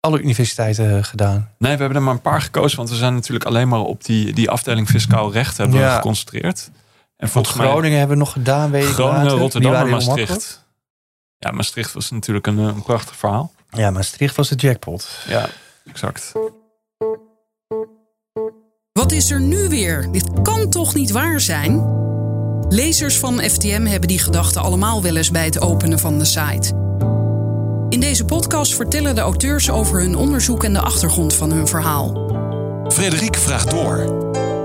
alle universiteiten gedaan? Nee, we hebben er maar een paar gekozen, want we zijn natuurlijk alleen maar op die, die afdeling fiscaal recht hebben Ja. geconcentreerd. En volgens mij Groningen hebben we nog gedaan, weet ik Groningen, later. Rotterdam en. Maastricht. Ja, Maastricht was natuurlijk een, eh, een prachtig verhaal. Ja, Maastricht was de jackpot. Ja, exact. Wat is er nu weer? Dit kan toch niet waar zijn? Lezers van FTM hebben die gedachten allemaal wel eens bij het openen van de site. In deze podcast vertellen de auteurs over hun onderzoek en de achtergrond van hun verhaal. Frederik vraagt door.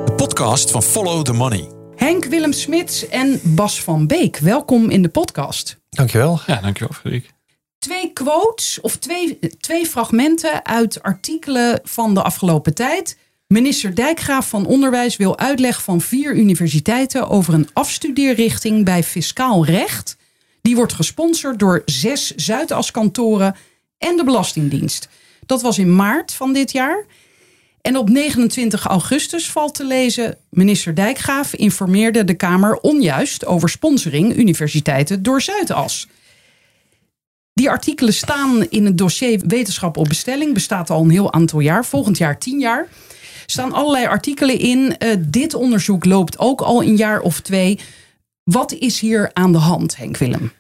De podcast van Follow the Money. Henk Willem Smits en Bas van Beek, welkom in de podcast. Dankjewel. Ja, dankjewel Frederik. Twee quotes of twee, twee fragmenten uit artikelen van de afgelopen tijd. Minister Dijkgraaf van Onderwijs wil uitleg van vier universiteiten over een afstudeerrichting bij fiscaal recht. Die wordt gesponsord door zes Zuidas-kantoren en de Belastingdienst. Dat was in maart van dit jaar. En op 29 augustus valt te lezen: minister Dijkgraaf informeerde de Kamer onjuist over sponsoring universiteiten door Zuidas. Die artikelen staan in het dossier Wetenschap op bestelling. Bestaat al een heel aantal jaar, volgend jaar tien jaar. Staan allerlei artikelen in. Eh, dit onderzoek loopt ook al een jaar of twee. Wat is hier aan de hand, Henk Willem?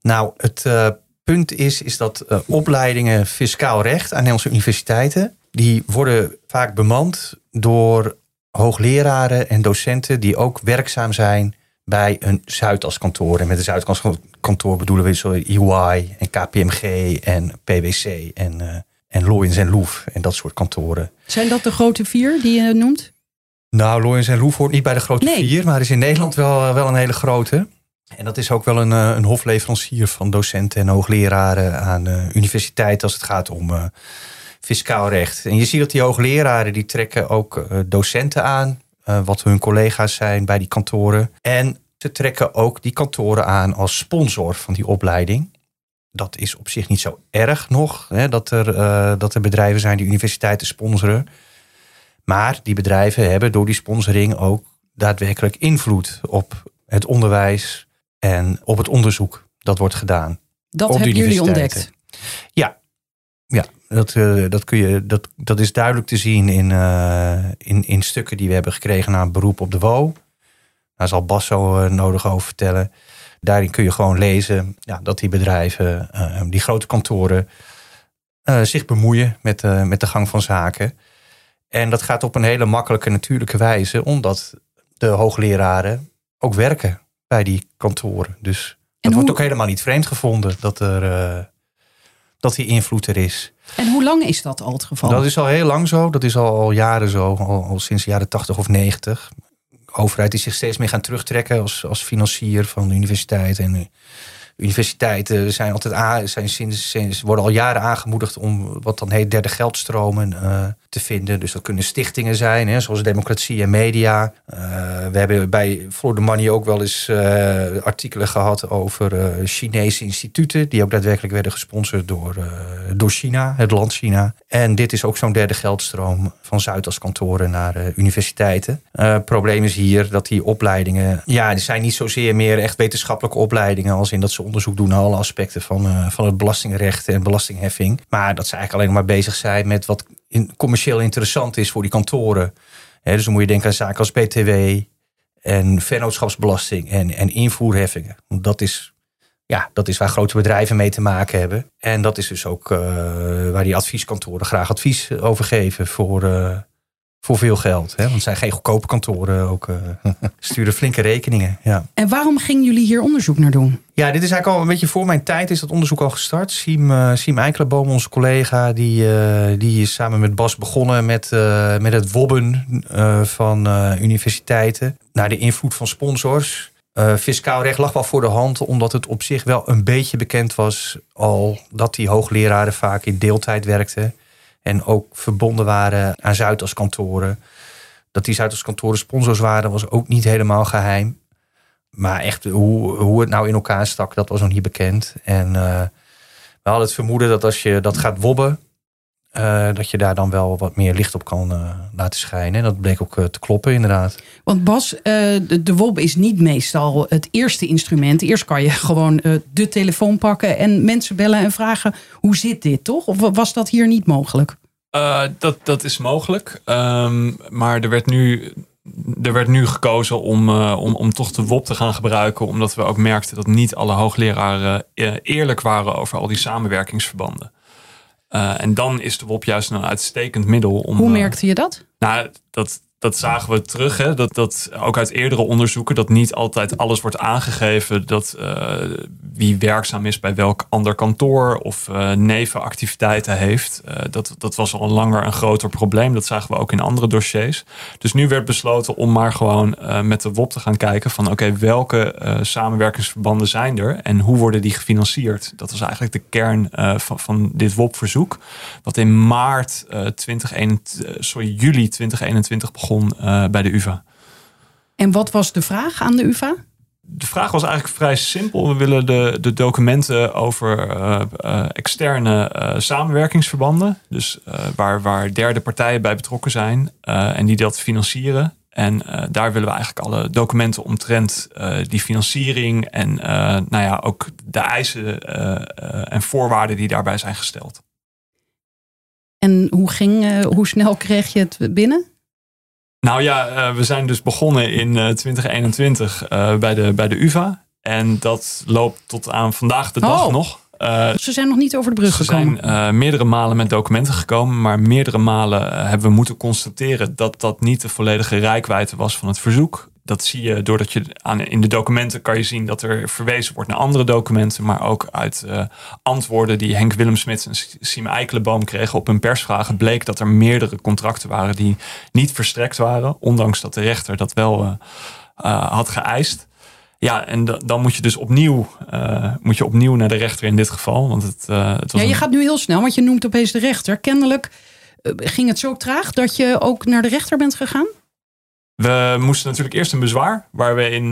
Nou, het eh, punt is, is dat eh, opleidingen fiscaal recht aan Nederlandse universiteiten, die worden vaak bemand door hoogleraren en docenten die ook werkzaam zijn bij een Zuidas-kantoor. En met een Zuidas-kantoor bedoelen we zo EY en KPMG en PwC en, eh en Loyens en Loef en dat soort kantoren. Zijn dat de grote vier die je noemt? Nou, Loyens en Loef hoort niet bij de grote Nee. vier, maar is in Nederland wel, wel een hele grote. En dat is ook wel een, eh, een hofleverancier van docenten en hoogleraren aan eh, universiteiten als het gaat om eh, fiscaal recht. En je ziet dat die hoogleraren die trekken ook eh, docenten aan, eh, wat hun collega's zijn bij die kantoren. En ze trekken ook die kantoren aan als sponsor van die opleiding. Dat is op zich niet zo erg nog, hè, dat, er, eh, dat er bedrijven zijn die universiteiten sponsoren. Maar die bedrijven hebben door die sponsoring ook daadwerkelijk invloed op het onderwijs en op het onderzoek dat wordt gedaan. Dat hebben jullie ontdekt. Ja, ja dat, eh, dat, kun je, dat, dat is duidelijk te zien in, eh, in, in stukken die we hebben gekregen na een beroep op de WO. Daar zal Bas zo eh, nodig over vertellen. Daarin kun je gewoon lezen ja, dat die bedrijven, die grote kantoren, zich bemoeien met, met de gang van zaken. En dat gaat op een hele makkelijke, natuurlijke wijze, omdat de hoogleraren ook werken bij die kantoren. Dus dat hoe- wordt ook helemaal niet vreemd gevonden dat, er, eh, dat die invloed er is. En hoe lang is dat al het geval? Dat is al heel lang zo. Dat is al, al jaren zo. Al, al sinds de jaren 80 of 90. De overheid die zich steeds meer gaan terugtrekken als, als financier van de universiteiten. En de universiteiten zijn altijd zijn sinds, sinds, worden al jaren aangemoedigd om wat dan heet derde geldstromen eh, te vinden. Dus dat kunnen stichtingen zijn, hè, zoals democratie en media. Eh, we hebben bij For the Money ook wel eens eh, artikelen gehad over eh, Chinese instituten. Die ook daadwerkelijk werden gesponsord door, door China, het land China. En dit is ook zo'n derde geldstroom van Zuidas-kantoren naar eh, universiteiten. Het probleem is hier dat die opleidingen... Ja, die zijn niet zozeer meer echt wetenschappelijke opleidingen... als in dat ze onderzoek doen naar alle aspecten van, van het belastingrecht en belastingheffing. Maar dat ze eigenlijk alleen maar bezig zijn met wat in, commercieel interessant is voor die kantoren. Dus dan moet je denken aan zaken als BTW en vennootschapsbelasting en, en invoerheffingen. Want dat is, ja, dat is waar grote bedrijven mee te maken hebben. En dat is dus ook eh, waar die advieskantoren graag advies over geven voor, eh, voor veel geld. Hè? Want het zijn geen goedkope kantoren, ook eh, sturen flinke rekeningen. Ja. En waarom gingen jullie hier onderzoek naar doen? Ja, dit is eigenlijk al een beetje voor mijn tijd is dat onderzoek al gestart. Siem, eh Siem Eikelenboom, onze collega, die, eh, die is samen met Bas begonnen met, met het wobben van universiteiten naar de invloed van sponsors. Eh, fiscaal recht lag wel voor de hand, omdat het op zich wel een beetje bekend was al dat die hoogleraren vaak in deeltijd werkten. En ook verbonden waren aan Zuidas kantoren. Dat die Zuidas kantoren sponsors waren, was ook niet helemaal geheim. Maar echt hoe, hoe het nou in elkaar stak, dat was nog niet bekend. En eh, we hadden het vermoeden dat als je dat gaat wobben, eh, dat je daar dan wel wat meer licht op kan eh, laten schijnen. En dat bleek ook eh, te kloppen, inderdaad. Want Bas, eh, de, de WOB is niet meestal het eerste instrument. Eerst kan je gewoon eh, de telefoon pakken en mensen bellen en vragen: hoe zit dit toch? Of was dat hier niet mogelijk? Uh, dat, dat is mogelijk. Um, maar er werd nu, er werd nu gekozen om, uh, om, om toch de WOP te gaan gebruiken. Omdat we ook merkten dat niet alle hoogleraren uh, eerlijk waren over al die samenwerkingsverbanden. Uh, en dan is de WOP juist een uitstekend middel om. Hoe merkte je dat? Nou, dat, dat zagen we terug. Hè? Dat, dat ook uit eerdere onderzoeken dat niet altijd alles wordt aangegeven. Dat uh, wie werkzaam is bij welk ander kantoor of uh, nevenactiviteiten heeft. Uh, dat, dat was al langer een groter probleem. Dat zagen we ook in andere dossiers. Dus nu werd besloten om maar gewoon met de WOP te gaan kijken van oké, welke samenwerkingsverbanden zijn er en hoe worden die gefinancierd? Dat was eigenlijk de kern van, van dit WOP-verzoek. Wat in maart 2021, sorry, juli 2021 begon uh, bij de UvA. En wat was de vraag aan de UvA? De vraag was eigenlijk vrij simpel. We willen de, de documenten over uh, uh, externe samenwerkingsverbanden, dus waar, waar derde partijen bij betrokken zijn en die dat financieren. En daar willen we eigenlijk alle documenten omtrent die financiering en nou ja, ook de eisen en voorwaarden die daarbij zijn gesteld. En hoe, ging, hoe snel kreeg je het binnen? Nou ja, uh, we zijn dus begonnen in uh, 2021 uh, bij, de, bij de UvA. En dat loopt tot aan vandaag de dag oh. nog. ze zijn nog niet over de brug ze gekomen? Ze zijn meerdere malen met documenten gekomen. Maar meerdere malen hebben we moeten constateren dat dat niet de volledige rijkwijde was van het verzoek. Dat zie je doordat je aan, in de documenten kan je zien dat er verwezen wordt naar andere documenten. Maar ook uit uh, antwoorden die Henk Willemsmits en Siem Eikelenboom kregen op hun persvragen. bleek dat er meerdere contracten waren die niet verstrekt waren. Ondanks dat de rechter dat wel uh, uh, had geëist. Ja, en dan moet je dus opnieuw, moet je opnieuw naar de rechter in dit geval. Want het, het was ja, je een... gaat nu heel snel, want je noemt opeens de rechter. Kennelijk ging het zo traag dat je ook naar de rechter bent gegaan? We moesten natuurlijk eerst een bezwaar, waar we in. Uh,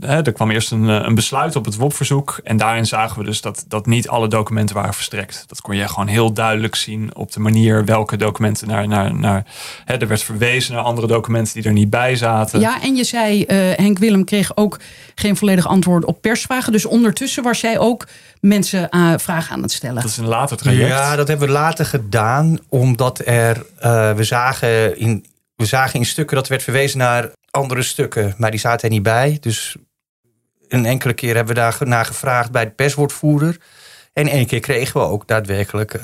hè, er kwam eerst een, een besluit op het WOP-verzoek. En daarin zagen we dus dat, dat niet alle documenten waren verstrekt. Dat kon je gewoon heel duidelijk zien op de manier welke documenten naar. naar, naar hè, er werd verwezen naar andere documenten die er niet bij zaten. Ja, en je zei, uh, Henk Willem kreeg ook geen volledig antwoord op persvragen. Dus ondertussen was jij ook mensen uh, vragen aan het stellen. Dat is een later traject. Ja, dat hebben we later gedaan, omdat er. we zagen in we zagen in stukken dat werd verwezen naar andere stukken, maar die zaten er niet bij. Dus een enkele keer hebben we daar naar gevraagd bij de perswoordvoerder. En één keer kregen we ook daadwerkelijk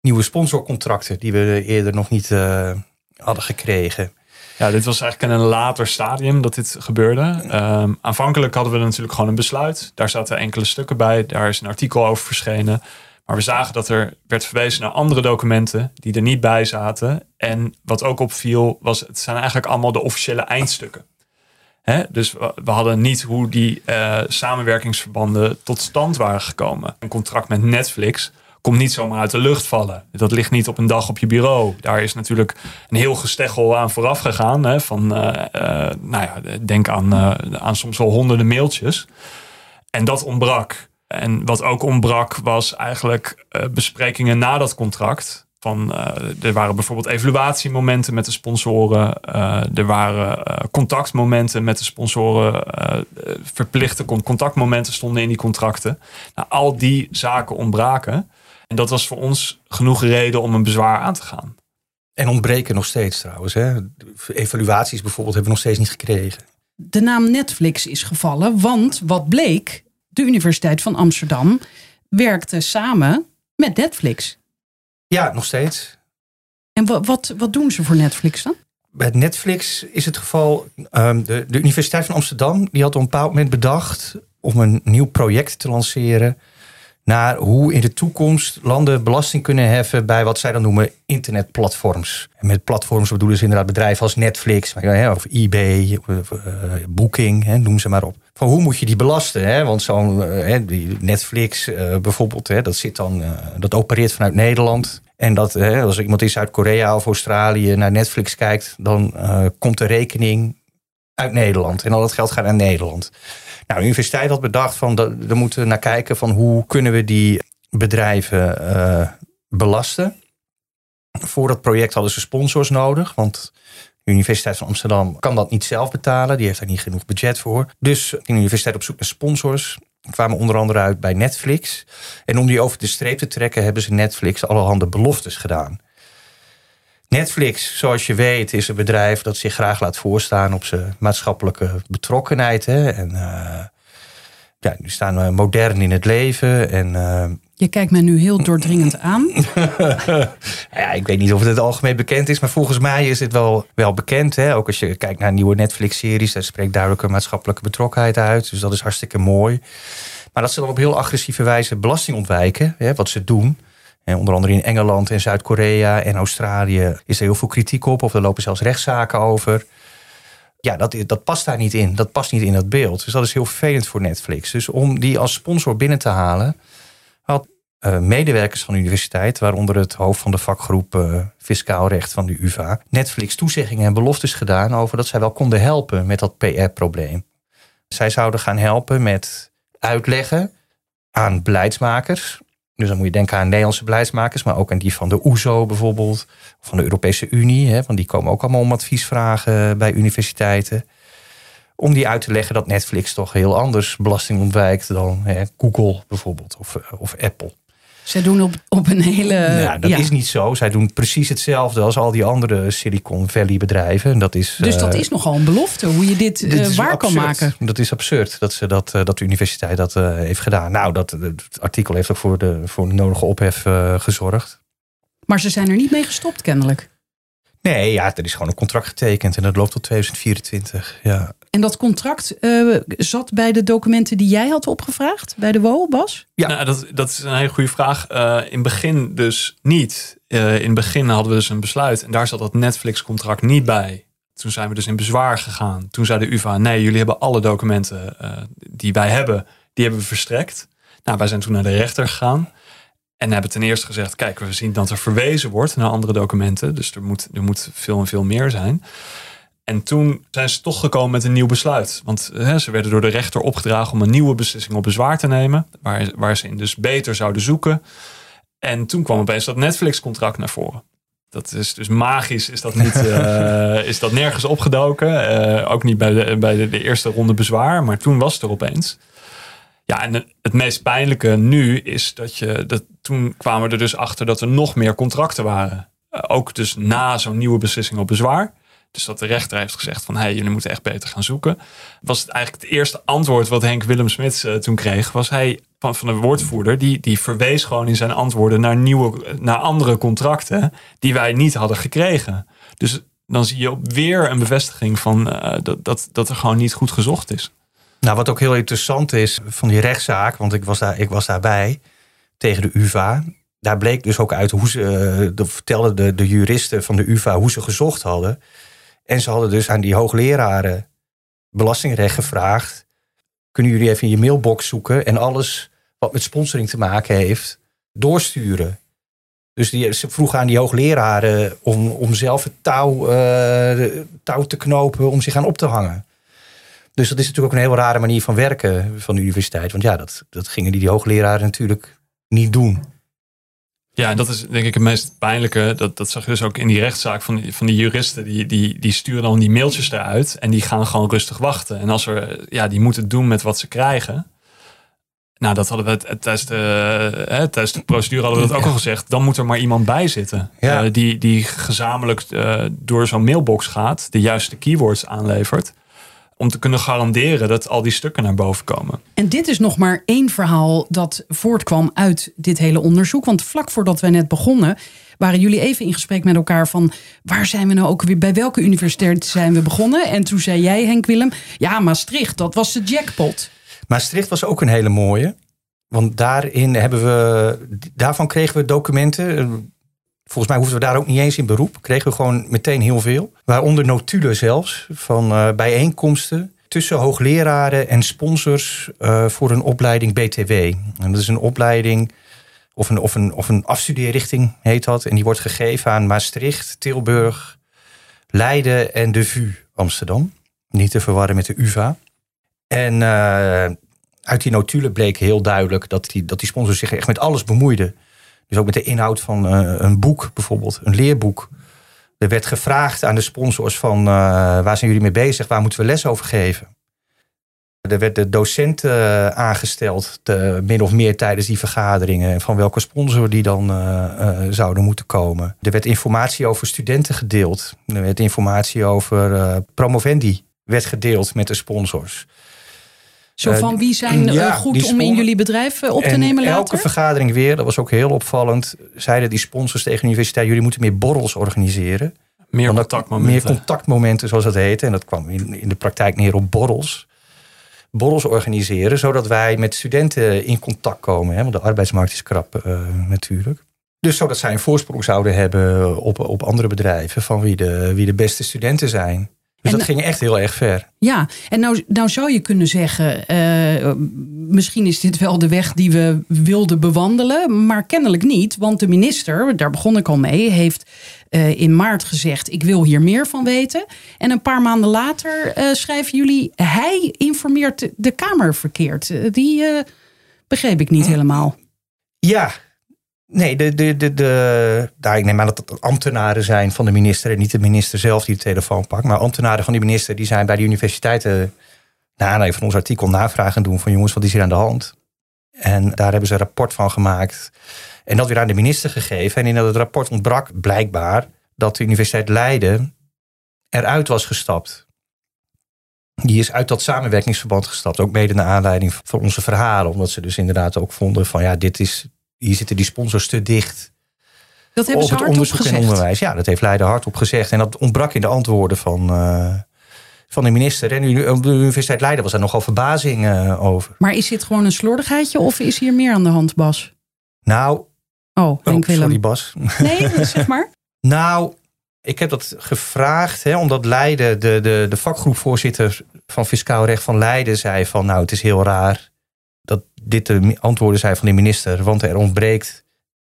nieuwe sponsorcontracten die we eerder nog niet uh, hadden gekregen. Ja, dit was eigenlijk in een later stadium dat dit gebeurde. Um, aanvankelijk hadden we natuurlijk gewoon een besluit. Daar zaten enkele stukken bij. Daar is een artikel over verschenen. Maar we zagen dat er werd verwezen naar andere documenten die er niet bij zaten. En wat ook opviel, was het zijn eigenlijk allemaal de officiële eindstukken. Hè? Dus we, hadden niet hoe die uh, samenwerkingsverbanden tot stand waren gekomen. Een contract met Netflix komt niet zomaar uit de lucht vallen. Dat ligt niet op een dag op je bureau. Daar is natuurlijk een heel gesteggel aan vooraf gegaan. Hè? Van, uh, uh, nou ja, denk aan, aan soms wel honderden mailtjes. En dat ontbrak. En wat ook ontbrak was eigenlijk uh, besprekingen na dat contract. Van, uh, er waren bijvoorbeeld evaluatiemomenten met de sponsoren. Uh, er waren contactmomenten met de sponsoren. verplichte contactmomenten stonden in die contracten. Nou, al die zaken ontbraken. En dat was voor ons genoeg reden om een bezwaar aan te gaan. En ontbreken nog steeds trouwens. Hè? Evaluaties bijvoorbeeld hebben we nog steeds niet gekregen. De naam Netflix is gevallen, want wat bleek, de Universiteit van Amsterdam werkte samen met Netflix. Ja, nog steeds. En wat, wat, wat doen ze voor Netflix dan? Bij Netflix is het geval, um, de, de Universiteit van Amsterdam die had op een bepaald moment bedacht om een nieuw project te lanceren naar hoe in de toekomst landen belasting kunnen heffen bij wat zij dan noemen internetplatforms. En met platforms bedoelen ze inderdaad bedrijven als Netflix, of eBay, of, uh, Booking, noem ze maar op. Van hoe moet je die belasten? Want zo'n uh, Netflix uh, bijvoorbeeld, dat zit dan, dat opereert vanuit Nederland. En dat als iemand in Zuid-Korea of Australië naar Netflix kijkt, dan komt de rekening uit Nederland. En al dat geld gaat naar Nederland. Nou, de universiteit had bedacht van we moeten naar kijken van hoe kunnen we die bedrijven uh, belasten. Voor dat project hadden ze sponsors nodig. Want de Universiteit van Amsterdam kan dat niet zelf betalen. Die heeft daar niet genoeg budget voor. Dus de universiteit op zoek naar sponsors. Kwamen onder andere uit bij Netflix. En om die over de streep te trekken hebben ze Netflix allerhande beloftes gedaan. Netflix, zoals je weet, is een bedrijf dat zich graag laat voorstaan op zijn maatschappelijke betrokkenheid. Hè? En uh, ja, nu staan we modern in het leven. En, uh, je kijkt mij nu heel doordringend aan. ja, ik weet niet of het, het algemeen bekend is, maar volgens mij is het wel, wel bekend. Hè? Ook als je kijkt naar nieuwe Netflix-series, daar spreekt duidelijk een maatschappelijke betrokkenheid uit. Dus dat is hartstikke mooi. Maar dat ze dan op heel agressieve wijze belasting ontwijken, hè, wat ze doen. Onder andere in Engeland en Zuid-Korea en Australië is er heel veel kritiek op. Of er lopen zelfs rechtszaken over. Ja, dat, dat past daar niet in. Dat past niet in dat beeld. Dus dat is heel vervelend voor Netflix. Dus om die als sponsor binnen te halen, had uh, medewerkers van de universiteit, waaronder het hoofd van de vakgroep uh, Fiscaal Recht van de UVA, Netflix toezeggingen en beloftes gedaan over dat zij wel konden helpen met dat PR-probleem. Zij zouden gaan helpen met uitleggen aan beleidsmakers dus dan moet je denken aan Nederlandse beleidsmakers, maar ook aan die van de OESO e bijvoorbeeld, van de Europese Unie, hè, want die komen ook allemaal om advies vragen bij universiteiten. Om die uit te leggen dat Netflix toch heel anders belasting ontwijkt dan hè, Google bijvoorbeeld of, of Apple. Zij doen op, op een hele. Ja, dat is niet zo. Zij doen precies hetzelfde als al die andere Silicon Valley bedrijven. En dat is, dus dat uh, is nogal een belofte, hoe je dit, dit uh, waar kan maken. Dat is absurd dat, ze dat, uh, dat de universiteit dat heeft gedaan. Nou, dat, het artikel heeft ook voor de, voor de nodige ophef gezorgd. Maar ze zijn er niet mee gestopt, kennelijk. Nee, ja, er is gewoon een contract getekend en dat loopt tot 2024. Ja. En dat contract uh, zat bij de documenten die jij had opgevraagd bij de WO, Bas? Ja, nou, dat, dat is een hele goede vraag. Uh, in het begin dus niet. Uh, in het begin hadden we dus een besluit en daar zat dat Netflix-contract niet bij. Toen zijn we dus in bezwaar gegaan. Toen zei de UvA, nee, jullie hebben alle documenten die wij hebben, die hebben we verstrekt. Nou, wij zijn toen naar de rechter gegaan. En hebben ten eerste gezegd, kijk, we zien dat er verwezen wordt naar andere documenten. Dus er moet, er moet veel en veel meer zijn. En toen zijn ze toch gekomen met een nieuw besluit. Want hè, ze werden door de rechter opgedragen om een nieuwe beslissing op bezwaar te nemen. Waar, waar ze in dus beter zouden zoeken. En toen kwam opeens dat Netflix-contract naar voren. Dat is dus magisch, is dat, niet, uh, is dat nergens opgedoken. Uh, ook niet bij, de, bij de, de, eerste ronde bezwaar, maar toen was het er opeens. Ja, en het meest pijnlijke nu is dat je. Dat, toen kwamen we er dus achter dat er nog meer contracten waren. Uh, ook dus na zo'n nieuwe beslissing op bezwaar. Dus dat de rechter heeft gezegd van... hé, hey, jullie moeten echt beter gaan zoeken. Was eigenlijk het eerste antwoord wat Henk Willem Smits uh, toen kreeg... was hij van, van de woordvoerder... Die, die verwees gewoon in zijn antwoorden naar, nieuwe, naar andere contracten... die wij niet hadden gekregen. Dus dan zie je weer een bevestiging van uh, dat, dat, dat er gewoon niet goed gezocht is. Nou, wat ook heel interessant is van die rechtszaak... want ik was, daar, ik was daarbij tegen de UvA daar bleek dus ook uit hoe ze, de, vertelden de, de juristen van de UvA hoe ze gezocht hadden. En ze hadden dus aan die hoogleraren belastingrecht gevraagd. Kunnen jullie even in je mailbox zoeken en alles wat met sponsoring te maken heeft, doorsturen? Dus die, ze vroegen aan die hoogleraren om, om zelf het touw, uh, touw te knopen om zich aan op te hangen. Dus dat is natuurlijk ook een heel rare manier van werken van de universiteit. Want ja, dat, dat gingen die hoogleraren natuurlijk niet doen. Ja, en dat is denk ik het meest pijnlijke. Dat, dat zag je dus ook in die rechtszaak van die, van die juristen. Die, die, die sturen dan die mailtjes eruit en die gaan gewoon rustig wachten. En als er, ja, die moeten doen met wat ze krijgen. Nou, dat hadden we tijdens, de, hè, tijdens de procedure hadden we dat ook al gezegd. Dan moet er maar iemand bij zitten. Ja. Uh, die, die gezamenlijk uh, door zo'n mailbox gaat, de juiste keywords aanlevert om te kunnen garanderen dat al die stukken naar boven komen. En dit is nog maar één verhaal dat voortkwam uit dit hele onderzoek. Want vlak voordat we net begonnen, waren jullie even in gesprek met elkaar van waar zijn we nou ook weer, bij welke universiteit zijn we begonnen? En toen zei jij, Henk Willem, ja, Maastricht, dat was de jackpot. Maastricht was ook een hele mooie. Want daarin hebben we, daarvan kregen we documenten. Volgens mij hoefden we daar ook niet eens in beroep. Kregen we gewoon meteen heel veel. Waaronder notulen zelfs van uh, bijeenkomsten tussen hoogleraren en sponsors uh, voor een opleiding BTW. En dat is een opleiding of een, of, een, of een afstudeerrichting heet dat. En die wordt gegeven aan Maastricht, Tilburg, Leiden en de VU Amsterdam. Niet te verwarren met de UvA. En uh, uit die notulen bleek heel duidelijk dat die, dat die sponsors zich echt met alles bemoeiden Dus ook met de inhoud van eh, een boek bijvoorbeeld, een leerboek. Er werd gevraagd aan de sponsors van uh, waar zijn jullie mee bezig? Waar moeten we les over geven? Er werden docenten uh, aangesteld, te, min of meer tijdens die vergaderingen. Van welke sponsor die dan zouden moeten komen. Er werd informatie over studenten gedeeld. Er werd informatie over promovendi werd gedeeld met de sponsors. Zo van wie zijn ja, goed om in jullie bedrijf op te nemen later? elke vergadering weer, dat was ook heel opvallend, zeiden die sponsors tegen de universiteit: jullie moeten meer borrels organiseren. Meer contactmomenten. Meer contactmomenten, zoals dat heette. En dat kwam in, in de praktijk neer op borrels. Borrels organiseren, zodat wij met studenten in contact komen. Hè, want de arbeidsmarkt is krap uh, natuurlijk. Dus zodat zij een voorsprong zouden hebben op, op andere bedrijven van wie de, wie de beste studenten zijn. Dus en, dat ging echt heel erg ver. Ja, en nou, nou zou je kunnen zeggen, uh, misschien is dit wel de weg die we wilden bewandelen, maar kennelijk niet. Want de minister, daar begon ik al mee, heeft uh, in maart gezegd, ik wil hier meer van weten. En een paar maanden later uh, schrijven jullie, hij informeert de Kamer verkeerd. die begreep ik niet helemaal. Ja, Nee, de, de, de, de, daar, ik neem aan dat het ambtenaren zijn van de minister en niet de minister zelf die de telefoon pakt. Maar ambtenaren van die minister die zijn bij de universiteiten na aanleiding van ons artikel navragen doen van jongens, wat is hier aan de hand? En daar hebben ze een rapport van gemaakt en dat weer aan de minister gegeven. En in dat rapport ontbrak blijkbaar dat de Universiteit Leiden eruit was gestapt. Die is uit dat samenwerkingsverband gestapt, ook mede naar aanleiding van onze verhalen. Omdat ze dus inderdaad ook vonden van ja, dit is hier zitten die sponsors te dicht. Dat hebben ze op het onderzoek en onderwijs. Ja, dat heeft Leiden hardop gezegd. En dat ontbrak in de antwoorden van, uh, van de minister. En de Universiteit Leiden was daar nogal verbazing uh, over. Maar is dit gewoon een slordigheidje of is hier meer aan de hand, Bas? Nou. Oh, Henk oh sorry Bas. Nee, zeg maar. nou, ik heb dat gevraagd, hè, omdat Leiden, de, de, de vakgroepvoorzitter van Fiscaal Recht van Leiden, zei van nou, het is heel raar dat dit de antwoorden zijn van de minister. Want er ontbreekt.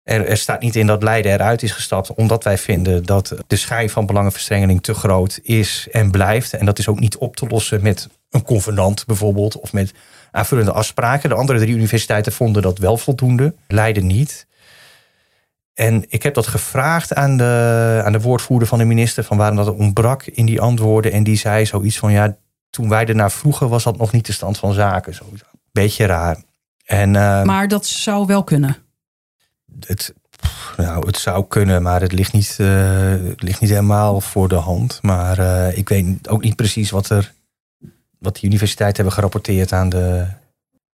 Er, staat niet in dat Leiden eruit is gestapt. Omdat wij vinden dat de schijn van belangenverstrengeling te groot is en blijft. En dat is ook niet op te lossen met een convenant bijvoorbeeld. Of met aanvullende afspraken. De andere drie universiteiten vonden dat wel voldoende. Leiden niet. En ik heb dat gevraagd aan de, aan de woordvoerder van de minister. Van waarom dat ontbrak in die antwoorden. En die zei zoiets van ja. Toen wij ernaar vroegen was dat nog niet de stand van zaken. Sowieso beetje raar. En, uh, maar dat zou wel kunnen. Het, nou, het zou kunnen, maar het ligt niet, uh, het ligt niet helemaal voor de hand. Maar uh, ik weet ook niet precies wat, er, wat de universiteit hebben gerapporteerd aan de,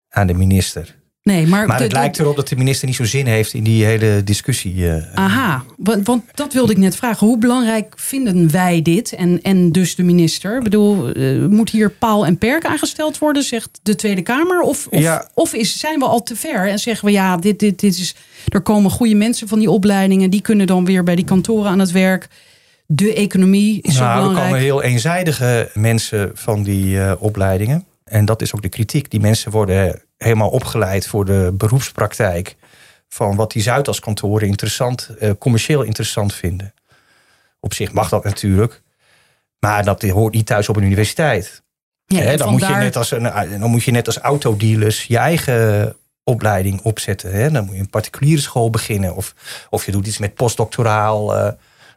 aan de minister. Nee, maar maar het lijkt erop dat de minister niet zo zin heeft in die hele discussie. Uh, Aha, want, want, dat wilde ik net vragen. Hoe belangrijk vinden wij dit en, en dus de minister? Ik bedoel, uh, moet hier paal en perk aangesteld worden, zegt de Tweede Kamer? Of, of, ja. of is, zijn we al te ver en zeggen we ja, dit, dit, dit is, er komen goede mensen van die opleidingen, die kunnen dan weer bij die kantoren aan het werk. De economie is nou, zo belangrijk. Er komen heel eenzijdige mensen van die uh, opleidingen. En dat is ook de kritiek. Die mensen worden helemaal opgeleid voor de beroepspraktijk. Van wat die Zuidas-kantoren interessant, uh, commercieel interessant vinden. Op zich mag dat natuurlijk. Maar dat hoort niet thuis op een universiteit. Ja, He, dan, vandaar... moet je net als een, dan moet je net als autodealers je eigen opleiding opzetten. Dan moet je een particuliere school beginnen. Of, of je doet iets met postdoctoraal uh,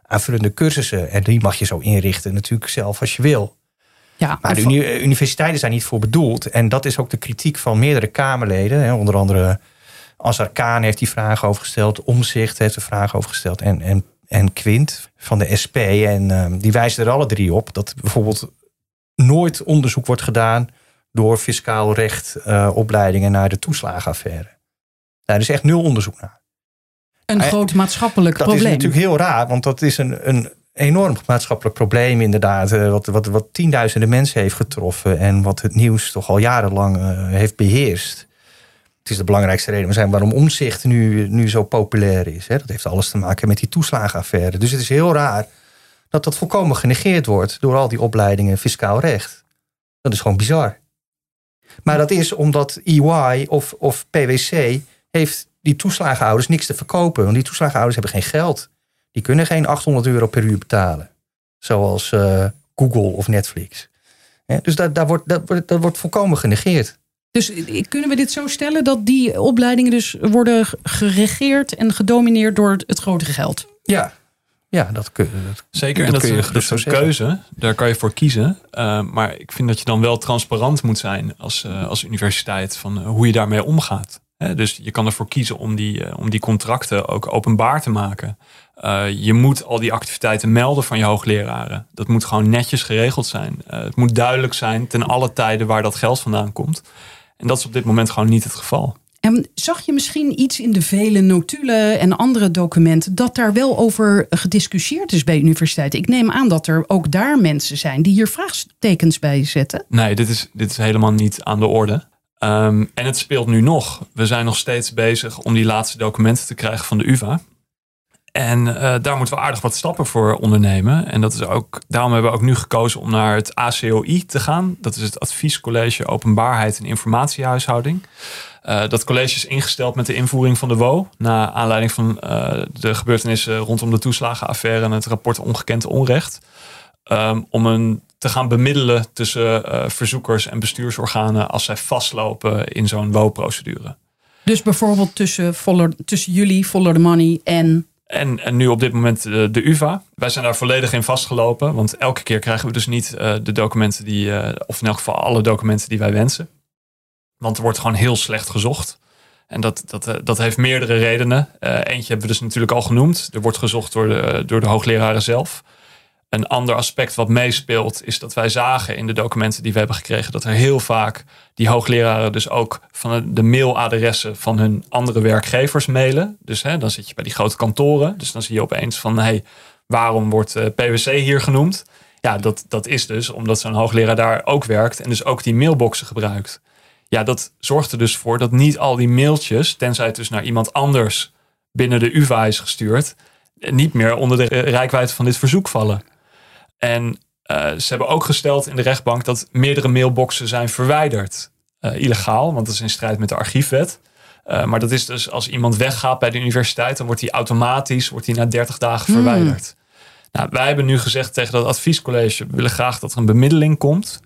aanvullende cursussen. En die mag je zo inrichten natuurlijk zelf als je wil. Ja, maar de uni universiteiten zijn niet voor bedoeld. En dat is ook de kritiek van meerdere Kamerleden. Hè. Onder andere Azar Kaan heeft die vraag over gesteld. Omzicht heeft de vraag over gesteld. En, en, en Quint van de SP. En uh, die wijzen er alle drie op. Dat bijvoorbeeld nooit onderzoek wordt gedaan door fiscaal recht uh, opleidingen naar de toeslagenaffaire. Daar is echt nul onderzoek naar. Een groot maatschappelijk dat probleem. Dat is natuurlijk heel raar, want dat is een, een enorm maatschappelijk probleem inderdaad. Uh, wat, wat, wat tienduizenden mensen heeft getroffen. En wat het nieuws toch al jarenlang uh, heeft beheerst. Het is de belangrijkste reden zijn waarom omzicht nu, nu zo populair is. Hè. Dat heeft alles te maken met die toeslagenaffaire. Dus het is heel raar dat dat volkomen genegeerd wordt... door al die opleidingen fiscaal recht. Dat is gewoon bizar. Maar dat is omdat EY of, of PwC heeft die toeslagenouders niks te verkopen. Want die toeslagenouders hebben geen geld. Die kunnen geen 800 euro per uur betalen. Zoals uh, Google of Netflix. Ja, dus dat, daar wordt, dat, dat wordt volkomen genegeerd. Dus eh, kunnen we dit zo stellen dat die opleidingen dus worden geregeerd en gedomineerd door het grotere geld? Ja, ja dat, kun, dat Zeker, en dat, kun je is, dat is gerust een keuze. Daar kan je voor kiezen. Uh, maar ik vind dat je dan wel transparant moet zijn als, uh, als universiteit van uh, hoe je daarmee omgaat. He, dus je kan ervoor kiezen om die, om die contracten ook openbaar te maken. Je moet al die activiteiten melden van je hoogleraren. Dat moet gewoon netjes geregeld zijn. het moet duidelijk zijn ten alle tijden waar dat geld vandaan komt. En dat is op dit moment gewoon niet het geval. En zag je misschien iets in de vele notulen en andere documenten dat daar wel over gediscussieerd is bij universiteiten? Ik neem aan dat er ook daar mensen zijn die hier vraagtekens bij zetten. Nee, dit is, dit is helemaal niet aan de orde. Um, en het speelt nu nog. We zijn nog steeds bezig om die laatste documenten te krijgen van de UVA. En uh, daar moeten we aardig wat stappen voor ondernemen. En dat is ook, daarom hebben we ook nu gekozen om naar het ACOI te gaan. Dat is het Adviescollege Openbaarheid en Informatiehuishouding. Uh, dat college is ingesteld met de invoering van de WO. Na aanleiding van uh, de gebeurtenissen rondom de toeslagenaffaire en het rapport Ongekend Onrecht. Um, om een te gaan bemiddelen tussen verzoekers en bestuursorganen als zij vastlopen in zo'n WO-procedure. Dus bijvoorbeeld tussen, tussen jullie, Follow the Money en en, en, nu op dit moment de, de, UVA. Wij zijn daar volledig in vastgelopen. Want elke keer krijgen we dus niet uh, de documenten die, uh, of in elk geval alle documenten die wij wensen. Want er wordt gewoon heel slecht gezocht. En dat, dat, dat heeft meerdere redenen. eentje hebben we dus natuurlijk al genoemd. Er wordt gezocht door de, door de hoogleraren zelf. Een ander aspect wat meespeelt is dat wij zagen in de documenten die we hebben gekregen dat er heel vaak die hoogleraren dus ook van de mailadressen van hun andere werkgevers mailen. Dus hè, dan zit je bij die grote kantoren. Dus dan zie je opeens van hey, waarom wordt uh, PwC hier genoemd? Ja, dat, dat is dus omdat zo'n hoogleraar daar ook werkt en dus ook die mailboxen gebruikt. Ja, dat zorgt er dus voor dat niet al die mailtjes, tenzij het dus naar iemand anders binnen de UvA is gestuurd, niet meer onder de rijkwijde van dit verzoek vallen. En uh, ze hebben ook gesteld in de rechtbank dat meerdere mailboxen zijn verwijderd. Uh, illegaal, want dat is in strijd met de archiefwet. Uh, maar dat is dus als iemand weggaat bij de universiteit, dan wordt hij automatisch wordt hij na 30 dagen Hmm. verwijderd. Nou, wij hebben nu gezegd tegen dat adviescollege, we willen graag dat er een bemiddeling komt.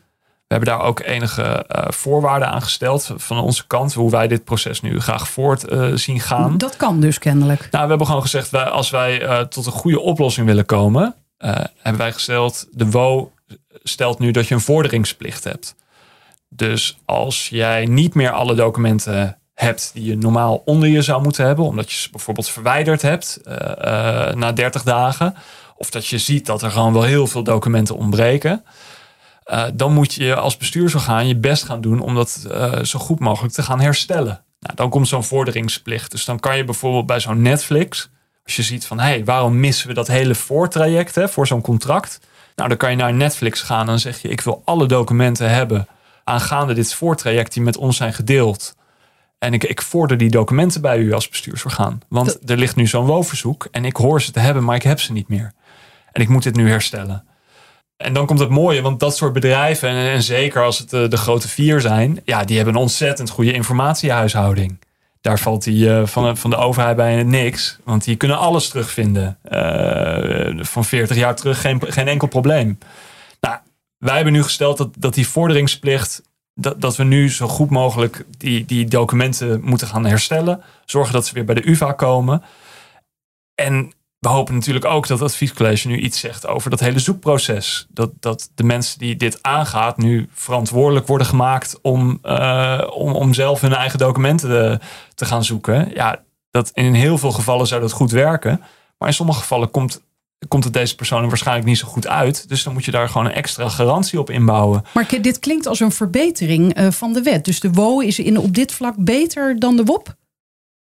We hebben daar ook enige uh, voorwaarden aan gesteld van onze kant, hoe wij dit proces nu graag voort uh, zien gaan. Dat kan dus kennelijk. Nou, we hebben gewoon gezegd, wij, als wij tot een goede oplossing willen komen, hebben wij gesteld, de WO stelt nu dat je een vorderingsplicht hebt. Dus als jij niet meer alle documenten hebt die je normaal onder je zou moeten hebben, omdat je ze bijvoorbeeld verwijderd hebt uh, uh, na 30 dagen, of dat je ziet dat er gewoon wel heel veel documenten ontbreken, dan moet je als bestuursorgaan je best gaan doen om dat zo goed mogelijk te gaan herstellen. Nou, dan komt zo'n vorderingsplicht. Dus dan kan je bijvoorbeeld bij zo'n Netflix, als je ziet van hé, hey, waarom missen we dat hele voortraject hè, voor zo'n contract? Nou, dan kan je naar Netflix gaan en dan zeg je: ik wil alle documenten hebben aangaande dit voortraject die met ons zijn gedeeld. En ik, ik vorder die documenten bij u als bestuursorgaan. Want dat... er ligt nu zo'n WO-verzoek en ik hoor ze te hebben, maar ik heb ze niet meer. En ik moet dit nu herstellen. En dan komt het mooie, want dat soort bedrijven, en, en zeker als het de, de, grote vier zijn, ja, die hebben een ontzettend goede informatiehuishouding. Daar valt die uh, van, van de overheid bijna niks, want die kunnen alles terugvinden. Uh, van 40 jaar terug geen, geen enkel probleem. Nou, wij hebben nu gesteld dat, dat die vorderingsplicht, dat, dat we nu zo goed mogelijk die, die documenten moeten gaan herstellen. Zorgen dat ze weer bij de UvA komen. En we hopen natuurlijk ook dat het adviescollege nu iets zegt over dat hele zoekproces. Dat, dat de mensen die dit aangaat nu verantwoordelijk worden gemaakt om, uh, om, om zelf hun eigen documenten te, te gaan zoeken. Ja, dat in heel veel gevallen zou dat goed werken. Maar in sommige gevallen komt, komt het deze personen waarschijnlijk niet zo goed uit. Dus dan moet je daar gewoon een extra garantie op inbouwen. Maar dit klinkt als een verbetering uh, van de wet. Dus de WO is in, op dit vlak beter dan de WOP?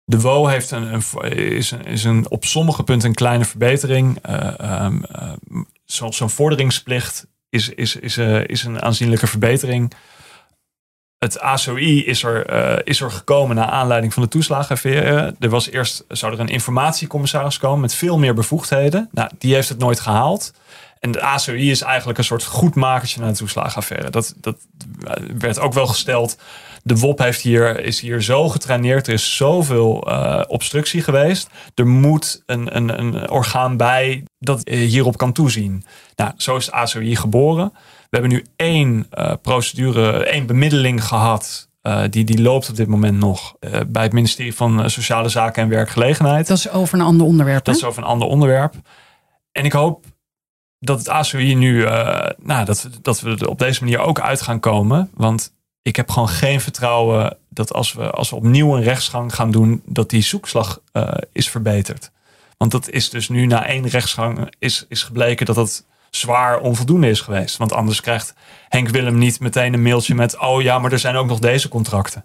De WO heeft een, een, is, een, is een, op sommige punten een kleine verbetering. Uh, um, uh, Zo'n zo vorderingsplicht is, is, is, uh, is een aanzienlijke verbetering. Het ASOI is er, is er gekomen naar aanleiding van de toeslagenaffaire. Er was eerst, zou er een informatiecommissaris komen met veel meer bevoegdheden. Nou, die heeft het nooit gehaald. En de ASOI is eigenlijk een soort goedmakertje naar de toeslagenaffaire. Dat, dat werd ook wel gesteld de WOP heeft hier, is hier zo getraineerd. Er is zoveel uh, obstructie geweest. Er moet een, een, een orgaan bij dat hierop kan toezien. Nou, zo is de ASOI geboren. We hebben nu één uh, procedure, één bemiddeling gehad. eh, die, die loopt op dit moment nog eh, bij het ministerie van eh, Sociale Zaken en Werkgelegenheid. Dat is over een ander onderwerp. Dat hè? is over een ander onderwerp. En ik hoop dat het ASOI nu, eh, nou, dat, dat we er op deze manier ook uit gaan komen. Want ik heb gewoon geen vertrouwen dat als we, als we opnieuw een rechtsgang gaan doen, dat die zoekslag eh, is verbeterd. Want dat is dus nu na één rechtsgang is, is gebleken dat dat zwaar onvoldoende is geweest. Want anders krijgt Henk Willem niet meteen een mailtje met, oh ja, maar er zijn ook nog deze contracten.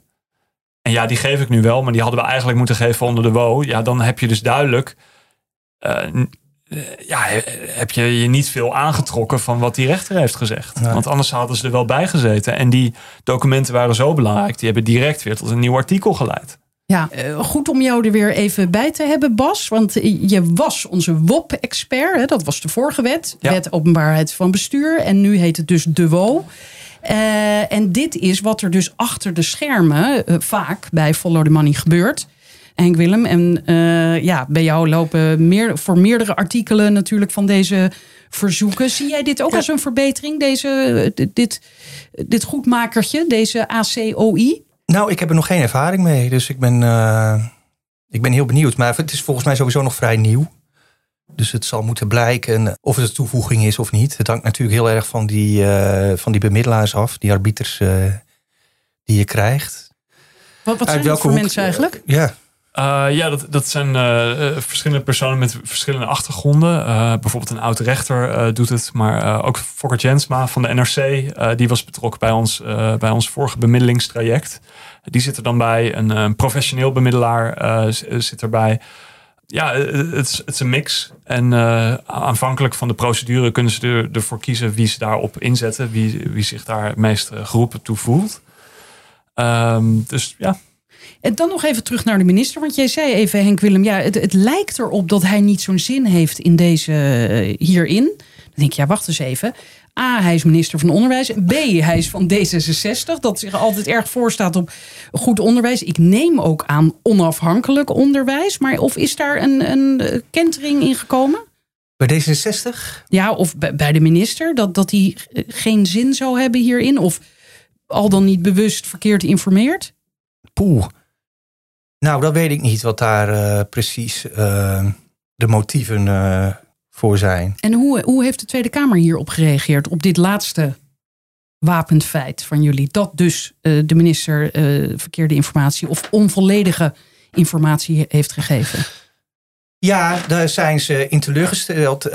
En ja, die geef ik nu wel, maar die hadden we eigenlijk moeten geven onder de WO. Ja, dan heb je dus duidelijk eh, ja, he- heb je je niet veel aangetrokken van wat die rechter heeft gezegd. Nee. Want anders hadden ze er wel bij gezeten. En die documenten waren zo belangrijk, die hebben direct weer tot een nieuw artikel geleid. Ja, eh, goed om jou er weer even bij te hebben, Bas. Want eh, je was onze WOP-expert. Dat was de vorige wet. Ja. Wet Openbaarheid van Bestuur. En nu heet het dus de WO. Eh, en dit is wat er dus achter de schermen eh, vaak bij Follow the Money gebeurt. Henk Willem. En eh, ja, bij jou lopen meer, voor meerdere artikelen natuurlijk van deze verzoeken. Zie jij dit ook als een verbetering? Deze, eh, dit, dit, dit goedmakertje, deze ACOI? Nou, ik heb er nog geen ervaring mee. Dus ik ben, eh, ik ben heel benieuwd. Maar het is volgens mij sowieso nog vrij nieuw. Dus het zal moeten blijken of het een toevoeging is of niet. Het hangt natuurlijk heel erg van die, eh, van die bemiddelaars af. Die arbiters eh, die je krijgt. Wat, wat zijn dat voor mensen eigenlijk? Ja, Eh, ja, dat, dat zijn eh, eh, verschillende personen met verschillende achtergronden. Bijvoorbeeld een oud rechter doet het, maar ook Fokker Jensma van de NRC, die was betrokken bij ons, bij ons vorige bemiddelingstraject. Die zit er dan bij, een, professioneel bemiddelaar zit erbij. Ja, het is, een mix. En aanvankelijk van de procedure kunnen ze er, ervoor kiezen wie ze daarop inzetten, wie, wie zich daar het meest geroepen toe voelt. Ehm, dus ja, En dan nog even terug naar de minister. Want jij zei even, Henk Willem, ja, het, het lijkt erop dat hij niet zo'n zin heeft in deze eh, hierin. Dan denk ik, ja, wacht eens even. A, hij is minister van Onderwijs. B, hij is van D66, dat zich altijd erg voorstaat op goed onderwijs. Ik neem ook aan onafhankelijk onderwijs. Maar of is daar een, een eh, kentering in gekomen? bij D66? Ja, of bij de minister, dat, dat hij eh, geen zin zou hebben hierin? Of al dan niet bewust verkeerd informeert? Poeh. Nou, dat weet ik niet wat daar eh, precies eh, de motieven eh, voor zijn. En hoe, hoe heeft de Tweede Kamer hierop gereageerd? Op dit laatste wapend feit van jullie. Dat dus de minister verkeerde informatie of onvolledige informatie heeft gegeven. Ja, daar zijn ze in teleurgesteld.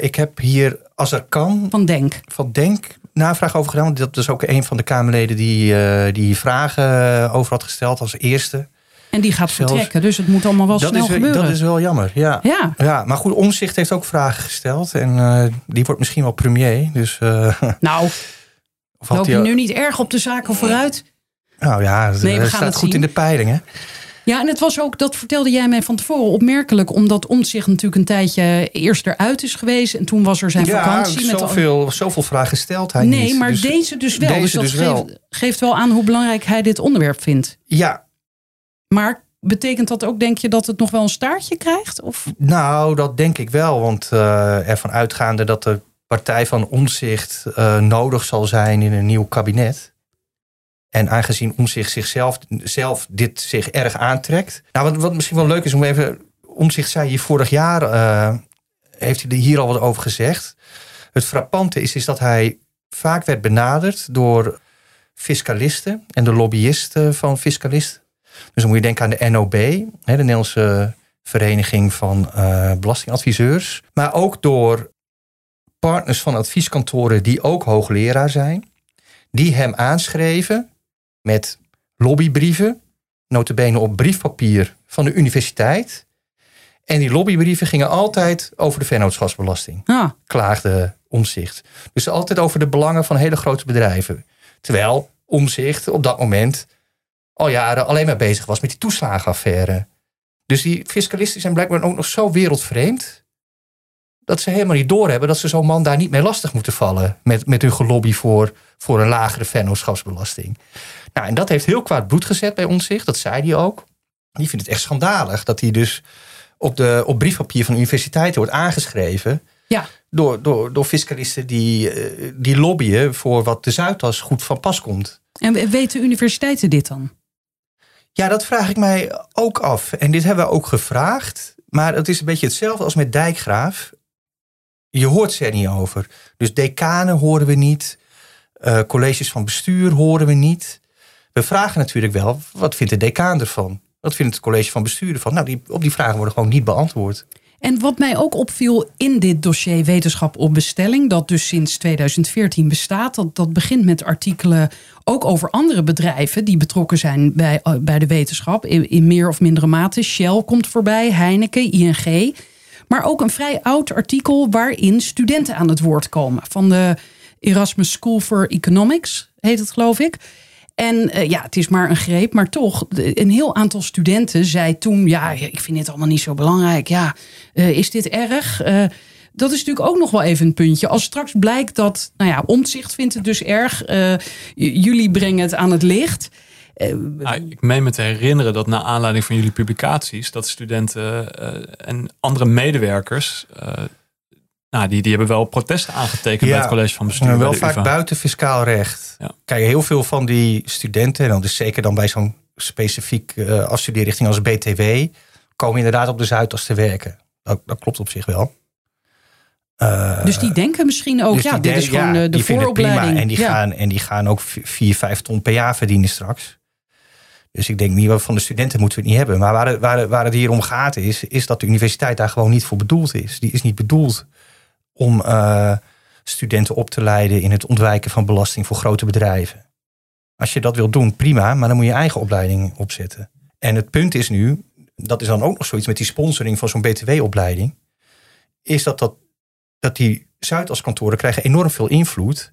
Ik heb hier, als er kan, Van Denk. van Denk navraag over gedaan. Want dat is ook een van de Kamerleden die, eh, die vragen eh, over had gesteld als eerste. En die gaat Zelfs- vertrekken. Dus het moet allemaal wel Dat snel is, gebeuren. dat is wel jammer, ja. Ja, Ja, maar goed, Omzicht heeft ook vragen gesteld. En eh, die wordt misschien wel premier. Dus, nou, loop je nu niet erg op de zaken vooruit? Nou ja, het Nee, we gaan staat het goed zien. in de peilingen. Ja, en het was ook, dat vertelde jij mij van tevoren, opmerkelijk. Omdat Omtzigt natuurlijk een tijdje eerst eruit is geweest. En toen was er zijn Ja, vakantie. met al- zoveel, zoveel vragen stelt hij Nee, niet. maar Dus- deze dus wel. deze dus dat dus geeft, wel. geeft wel aan hoe belangrijk hij dit onderwerp vindt. Ja, Maar betekent dat ook, denk je, dat het nog wel een staartje krijgt? Of Nou, dat denk ik wel. Want eh, ervan uitgaande dat de partij van Omzicht eh, nodig zal zijn in een nieuw kabinet. En aangezien Omzicht zichzelf zelf dit zich erg aantrekt. Nou, wat, wat misschien wel leuk is om even. Omzicht zei hier vorig jaar. eh, heeft hij er hier al wat over gezegd. Het frappante is, is dat hij vaak werd benaderd door fiscalisten en de lobbyisten van fiscalisten. Dus dan moet je denken aan de NOB, de Nederlandse Vereniging van eh, Belastingadviseurs. Maar ook door partners van advieskantoren die ook hoogleraar zijn. Die hem aanschreven met lobbybrieven, notabene op briefpapier van de universiteit. En die lobbybrieven gingen altijd over de vennootschapsbelasting klaagde Omzicht. Dus altijd over de belangen van hele grote bedrijven. Terwijl Omzicht op dat moment al jaren alleen maar bezig was met die toeslagenaffaire. Dus die fiscalisten zijn blijkbaar ook nog zo wereldvreemd. Dat ze helemaal niet doorhebben dat ze zo'n man daar niet mee lastig moeten vallen. met, met hun gelobby voor, voor een lagere vennootschapsbelasting. Nou, en dat heeft heel kwaad bloed gezet bij Omzicht, dat zei hij ook. Die vindt het echt schandalig dat hij dus op, de, op briefpapier van universiteiten wordt aangeschreven ja. door, door, door fiscalisten die, eh, die lobbyen voor wat de Zuidas goed van pas komt. En weten universiteiten dit dan? Ja, dat vraag ik mij ook af. En dit hebben we ook gevraagd. Maar het is een beetje hetzelfde als met Dijkgraaf. Je hoort ze er niet over. Dus decanen horen we niet. Uh, colleges van bestuur horen we niet. We vragen natuurlijk wel, wat vindt de decaan ervan? Wat vindt het college van bestuur ervan? Nou, die, op die vragen worden gewoon niet beantwoord. En wat mij ook opviel in dit dossier Wetenschap op bestelling, dat dus sinds 2014 bestaat, dat, dat begint met artikelen ook over andere bedrijven die betrokken zijn bij, eh, bij de wetenschap, in meer of mindere mate. Shell komt voorbij, Heineken, ING. Maar ook een vrij oud artikel waarin studenten aan het woord komen. Van de Erasmus School for Economics heet het, geloof ik. En uh, ja, het is maar een greep, maar toch, een heel aantal studenten zei toen: Ja, ik vind dit allemaal niet zo belangrijk. Ja, uh, is dit erg? Uh, dat is natuurlijk ook nog wel even een puntje. Als straks blijkt dat, nou ja, omzicht vindt het dus erg. jullie brengen het aan het licht. Nou, ik meen me te herinneren dat na aanleiding van jullie publicaties, dat studenten en andere medewerkers nou, die, die hebben wel protesten aangetekend bij het college van bestuur. wel vaak buiten fiscaal recht. Ja. Kijk, heel veel van die studenten, en dan dus zeker dan bij zo'n specifiek uh, afstudeerrichting als BTW, komen inderdaad op de Zuidas te werken. Dat, dat klopt op zich wel. Uh, dus die denken misschien ook, dus ja, dit is gewoon de, de vooropleiding. En die, gaan, en die gaan ook 4, 5 ton per jaar verdienen straks. Dus ik denk niet, van de studenten moeten we het niet hebben. Maar waar het, waar, waar hier om gaat is, is dat de universiteit daar gewoon niet voor bedoeld is. Die is niet bedoeld om uh, studenten op te leiden in het ontwijken van belasting voor grote bedrijven. Als je dat wil doen, prima, maar dan moet je eigen opleiding opzetten. En het punt is nu, dat is dan ook nog zoiets met die sponsoring van zo'n BTW-opleiding, is dat, dat, dat die Zuidas-kantoren krijgen enorm veel invloed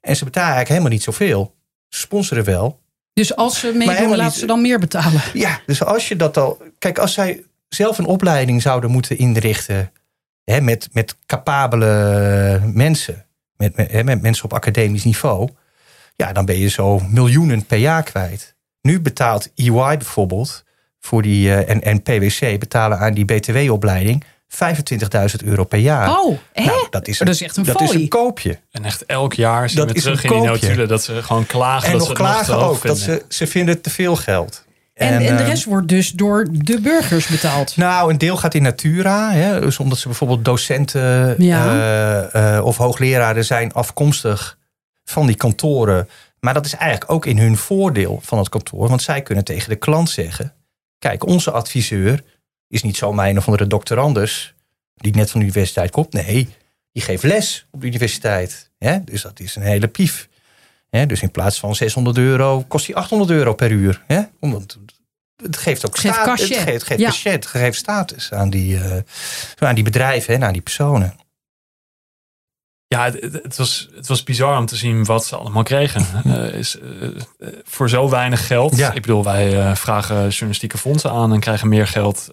en ze betalen eigenlijk helemaal niet zoveel. Ze sponsoren wel. Dus als ze meedoen, laten ze dan meer betalen? Ja, dus als je dat al... Kijk, als zij zelf een opleiding zouden moeten inrichten hè, met, met capabele mensen, met, met, hè, met mensen op academisch niveau, ja, dan ben je zo miljoenen per jaar kwijt. Nu betaalt EY bijvoorbeeld voor die, uh, en, en PwC betalen aan die BTW-opleiding 25.000 euro per jaar. Oh, hè? Nou, dat, is een, dat is echt een dat is een koopje. En echt elk jaar zien dat we terug in die notulen dat ze gewoon klagen. En dat nog ze klagen ook. Dat ze, ze vinden te veel geld. En, en, de ehm, rest wordt dus door de burgers betaald? Nou, een deel gaat in Natura. Hè, dus omdat ze bijvoorbeeld docenten eh, eh, of hoogleraren zijn afkomstig van die kantoren. Maar dat is eigenlijk ook in hun voordeel van het kantoor. Want zij kunnen tegen de klant zeggen... kijk, onze adviseur is niet zomaar een of andere doctorandus... die net van de universiteit komt. Nee, die geeft les op de universiteit. Hè? Dus dat is een hele pief. dus in plaats van 600 euro kost hij 800 euro per uur. Hè? Omdat het geeft ook geeft status. Het geeft, geeft, ja. het geeft status aan die, uh, aan die bedrijven en aan die personen. Ja, het, het, was, het was bizar om te zien wat ze allemaal kregen. Uh, is, uh, voor zo weinig geld. Ja. Ik bedoel, wij vragen journalistieke fondsen aan en krijgen meer geld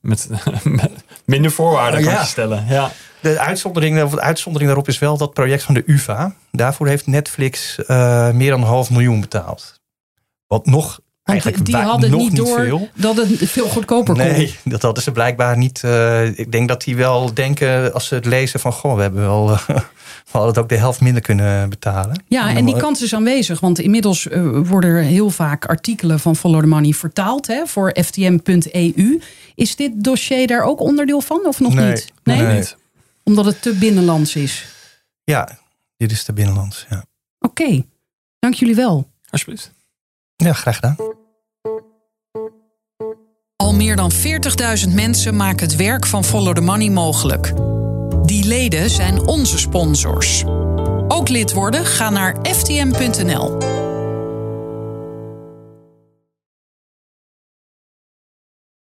met, met, minder voorwaarden, kan je stellen. Ja. De uitzondering, of de uitzondering daarop is wel dat project van de UVA. Daarvoor heeft Netflix meer dan een half miljoen betaald. Wat nog want die hadden niet door dat het veel goedkoper kon. Nee, dat hadden ze blijkbaar niet. Uh, ik denk dat die wel denken als ze het lezen van... goh, we hebben wel... Uh, we hadden het ook de helft minder kunnen betalen. Ja, en die kans is aanwezig. Want inmiddels uh, worden er heel vaak artikelen van Follow the Money vertaald... Hè, voor ftm.eu. Is dit dossier daar ook onderdeel van of nog nee, niet? Nee? nee, niet. Omdat het te binnenlands is? Ja, dit is te binnenlands, ja. Oké, dank jullie wel. Alsjeblieft. Ja, graag gedaan. Al meer dan 40.000 mensen maken het werk van Follow the Money mogelijk. Die leden zijn onze sponsors. Ook lid worden? Ga naar ftm.nl.